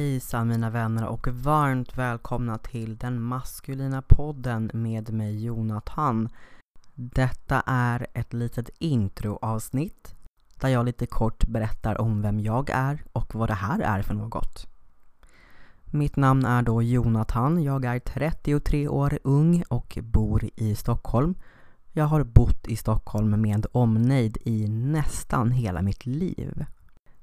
Hejsan mina vänner och varmt välkomna till den maskulina podden med mig Jonathan. Detta är ett litet introavsnitt där jag lite kort berättar om vem jag är och vad det här är för något. Mitt namn är då Jonathan, jag är 33 år ung och bor i Stockholm. Jag har bott i Stockholm med omnejd i nästan hela mitt liv.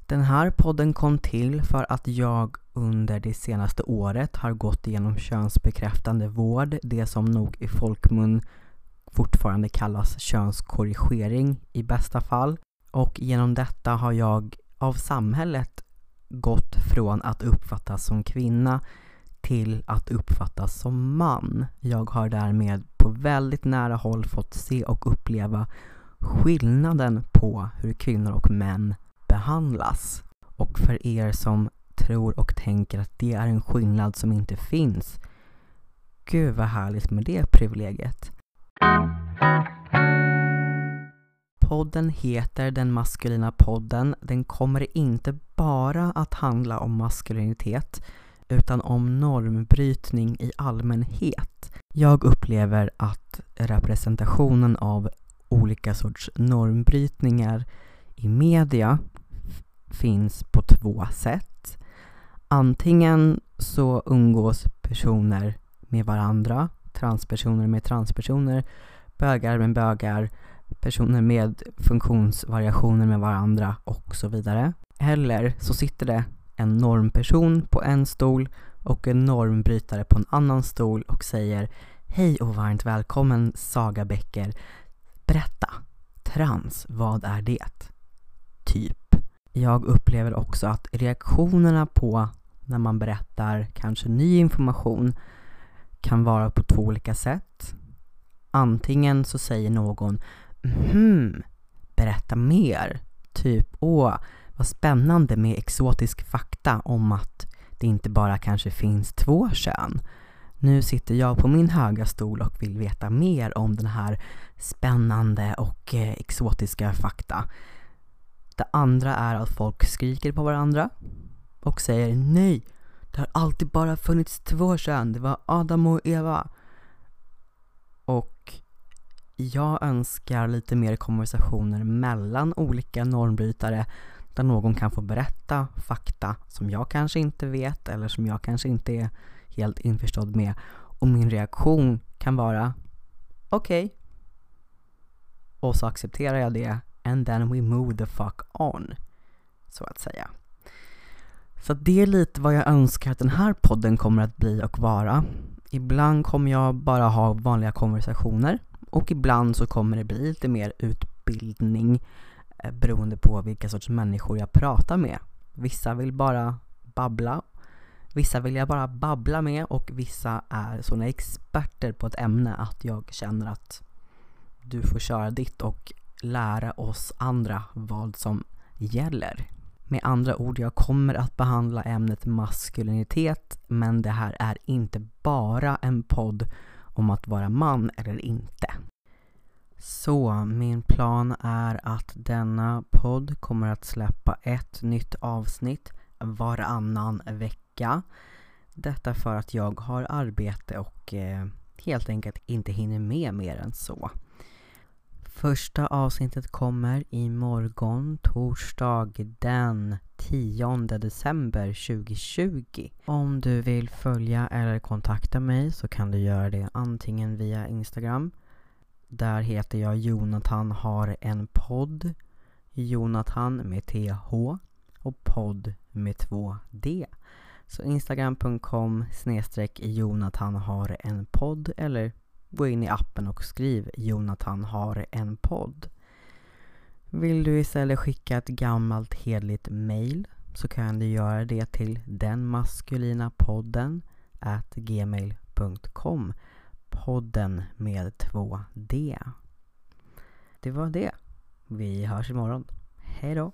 Den här podden kom till för att jag under det senaste året har gått igenom könsbekräftande vård, det som nog i folkmun fortfarande kallas könskorrigering i bästa fall. Och genom detta har jag av samhället gått från att uppfattas som kvinna till att uppfattas som man. Jag har därmed på väldigt nära håll fått se och uppleva skillnaden på hur kvinnor och män behandlas. Och för er som tror och tänker att det är en skillnad som inte finns, gud vad härligt med det privilegiet. Podden heter Den maskulina podden. Den kommer inte bara att handla om maskulinitet utan om normbrytning i allmänhet. Jag upplever att representationen av olika sorts normbrytningar i media finns på två sätt. Antingen så umgås personer med varandra, transpersoner med transpersoner, bögar med bögar, personer med funktionsvariationer med varandra och så vidare. Eller så sitter det en normperson på en stol och en normbrytare på en annan stol och säger Hej och varmt välkommen Saga Becker. Berätta, trans, vad är det? Typ. Jag upplever också att reaktionerna på när man berättar kanske ny information kan vara på två olika sätt. Antingen så säger någon hmm, berätta mer. Typ, åh, vad spännande med exotisk fakta om att det inte bara kanske finns två kön. Nu sitter jag på min höga stol och vill veta mer om den här spännande och eh, exotiska fakta. Det andra är att folk skriker på varandra och säger nej, det har alltid bara funnits två kön, det var Adam och Eva. Och jag önskar lite mer konversationer mellan olika normbrytare där någon kan få berätta fakta som jag kanske inte vet eller som jag kanske inte är helt införstådd med. Och min reaktion kan vara okej. Okay. Och så accepterar jag det and then we move the fuck on. Så att säga. Så det är lite vad jag önskar att den här podden kommer att bli och vara. Ibland kommer jag bara ha vanliga konversationer och ibland så kommer det bli lite mer utbildning eh, beroende på vilka sorts människor jag pratar med. Vissa vill bara babbla, vissa vill jag bara babbla med och vissa är sådana experter på ett ämne att jag känner att du får köra ditt och lära oss andra vad som gäller. Med andra ord, jag kommer att behandla ämnet maskulinitet men det här är inte bara en podd om att vara man eller inte. Så min plan är att denna podd kommer att släppa ett nytt avsnitt varannan vecka. Detta för att jag har arbete och eh, helt enkelt inte hinner med mer än så. Första avsnittet kommer imorgon, torsdag den 10 december 2020. Om du vill följa eller kontakta mig så kan du göra det antingen via Instagram. Där heter jag Jonathan har en podd. Jonathan med TH och podd med 2D. Så instagram.com snedstreck Jonathan har en podd eller gå in i appen och skriv Jonathan har en podd. Vill du istället skicka ett gammalt hedligt mail så kan du göra det till denmaskulinapodden at gmail.com Podden med två D. Det var det. Vi hörs imorgon. Hej då!